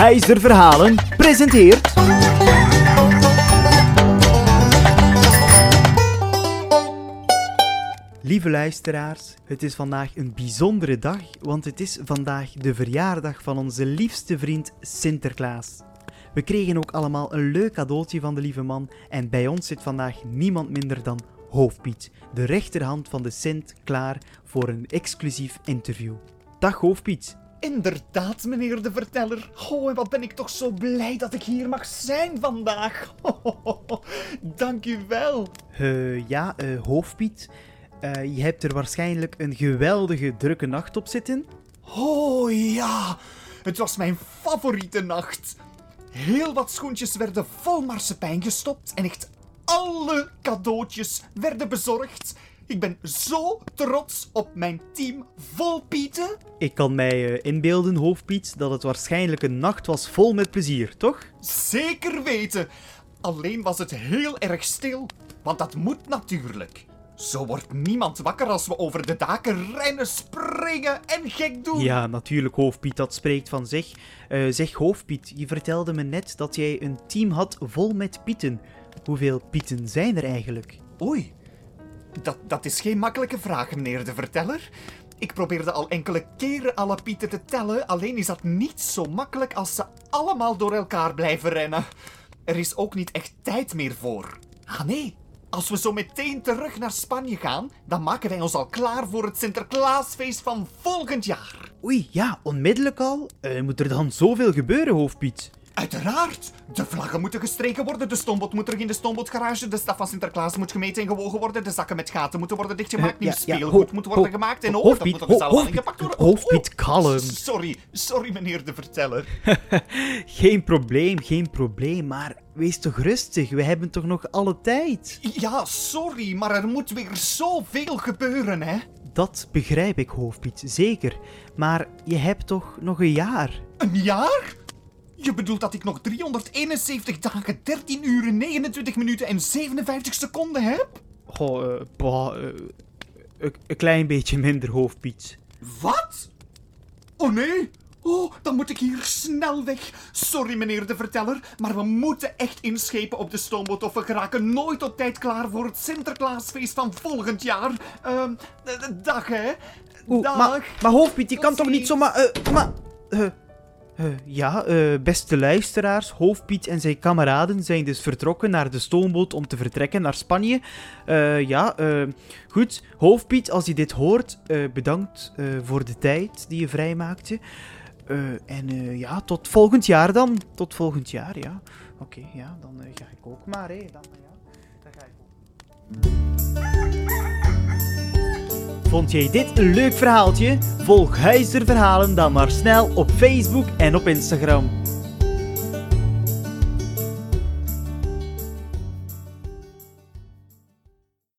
Volghuizer Verhalen presenteert... Lieve luisteraars, het is vandaag een bijzondere dag, want het is vandaag de verjaardag van onze liefste vriend Sinterklaas. We kregen ook allemaal een leuk cadeautje van de lieve man en bij ons zit vandaag niemand minder dan Hoofdpiet, de rechterhand van de Sint, klaar voor een exclusief interview. Dag Hoofdpiet. Inderdaad, meneer de verteller. Oh, en wat ben ik toch zo blij dat ik hier mag zijn vandaag. dank u wel. Uh, ja, uh, Hoofdpiet, uh, je hebt er waarschijnlijk een geweldige drukke nacht op zitten. Oh ja, het was mijn favoriete nacht. Heel wat schoentjes werden vol marsepein gestopt en echt alle cadeautjes werden bezorgd. Ik ben zo trots op mijn team vol Pieten. Ik kan mij uh, inbeelden, hoofdpiet, dat het waarschijnlijk een nacht was vol met plezier, toch? Zeker weten. Alleen was het heel erg stil, want dat moet natuurlijk. Zo wordt niemand wakker als we over de daken rennen, springen en gek doen. Ja, natuurlijk, Hoofdpiet, dat spreekt van zich. Uh, zeg, Hoofdpiet, je vertelde me net dat jij een team had vol met pieten. Hoeveel pieten zijn er eigenlijk? Oei, dat, dat is geen makkelijke vraag, meneer de verteller. Ik probeerde al enkele keren alle pieten te tellen, alleen is dat niet zo makkelijk als ze allemaal door elkaar blijven rennen. Er is ook niet echt tijd meer voor. Ah nee, als we zo meteen terug naar Spanje gaan, dan maken wij ons al klaar voor het Sinterklaasfeest van volgend jaar. Oei, ja, onmiddellijk al? Uh, moet er dan zoveel gebeuren, hoofdpiet? Uiteraard! De vlaggen moeten gestreken worden, de stoomboot moet terug in de stoombootgarage, de staf van Sinterklaas moet gemeten en gewogen worden, de zakken met gaten moeten worden dichtgemaakt, nieuw speelgoed moet worden gemaakt en oh, dat moet op de zaal ingepakt worden. Hoofdpiet, kalm. Sorry, sorry meneer de verteller. geen probleem, geen probleem, maar wees toch rustig, we hebben toch nog alle tijd? Ja, sorry, maar er moet weer zoveel gebeuren, hè? Dat begrijp ik, Hoofdpiet, zeker. Maar je hebt toch nog een jaar? Een jaar? Je bedoelt dat ik nog 371 dagen, 13 uur, 29 minuten en 57 seconden heb? Goh, uh, bah, uh, een klein beetje minder hoofdpiet. Wat? Oh nee? Oh, dan moet ik hier snel weg. Sorry, meneer de verteller, maar we moeten echt inschepen op de stoomboot of we geraken nooit op tijd klaar voor het Sinterklaasfeest van volgend jaar. Uh, dag, hè? Oeh, dag. Maar, maar hoofdpiet, je kan toch niet zomaar... Uh, maar... Uh, ja, uh, beste luisteraars, Hoofdpiet en zijn kameraden zijn dus vertrokken naar de stoomboot om te vertrekken naar Spanje. Uh, ja, goed. Hoofdpiet, als je dit hoort, bedankt voor de tijd die je vrijmaakte. en ja, tot volgend jaar dan. Tot volgend jaar, ja. Oké, ja, dan ga ik ook maar, hè. Dan, ja, dan ga ik ook. Vond jij dit een leuk verhaaltje? Volg Huizer Verhalen dan maar snel op Facebook en op Instagram.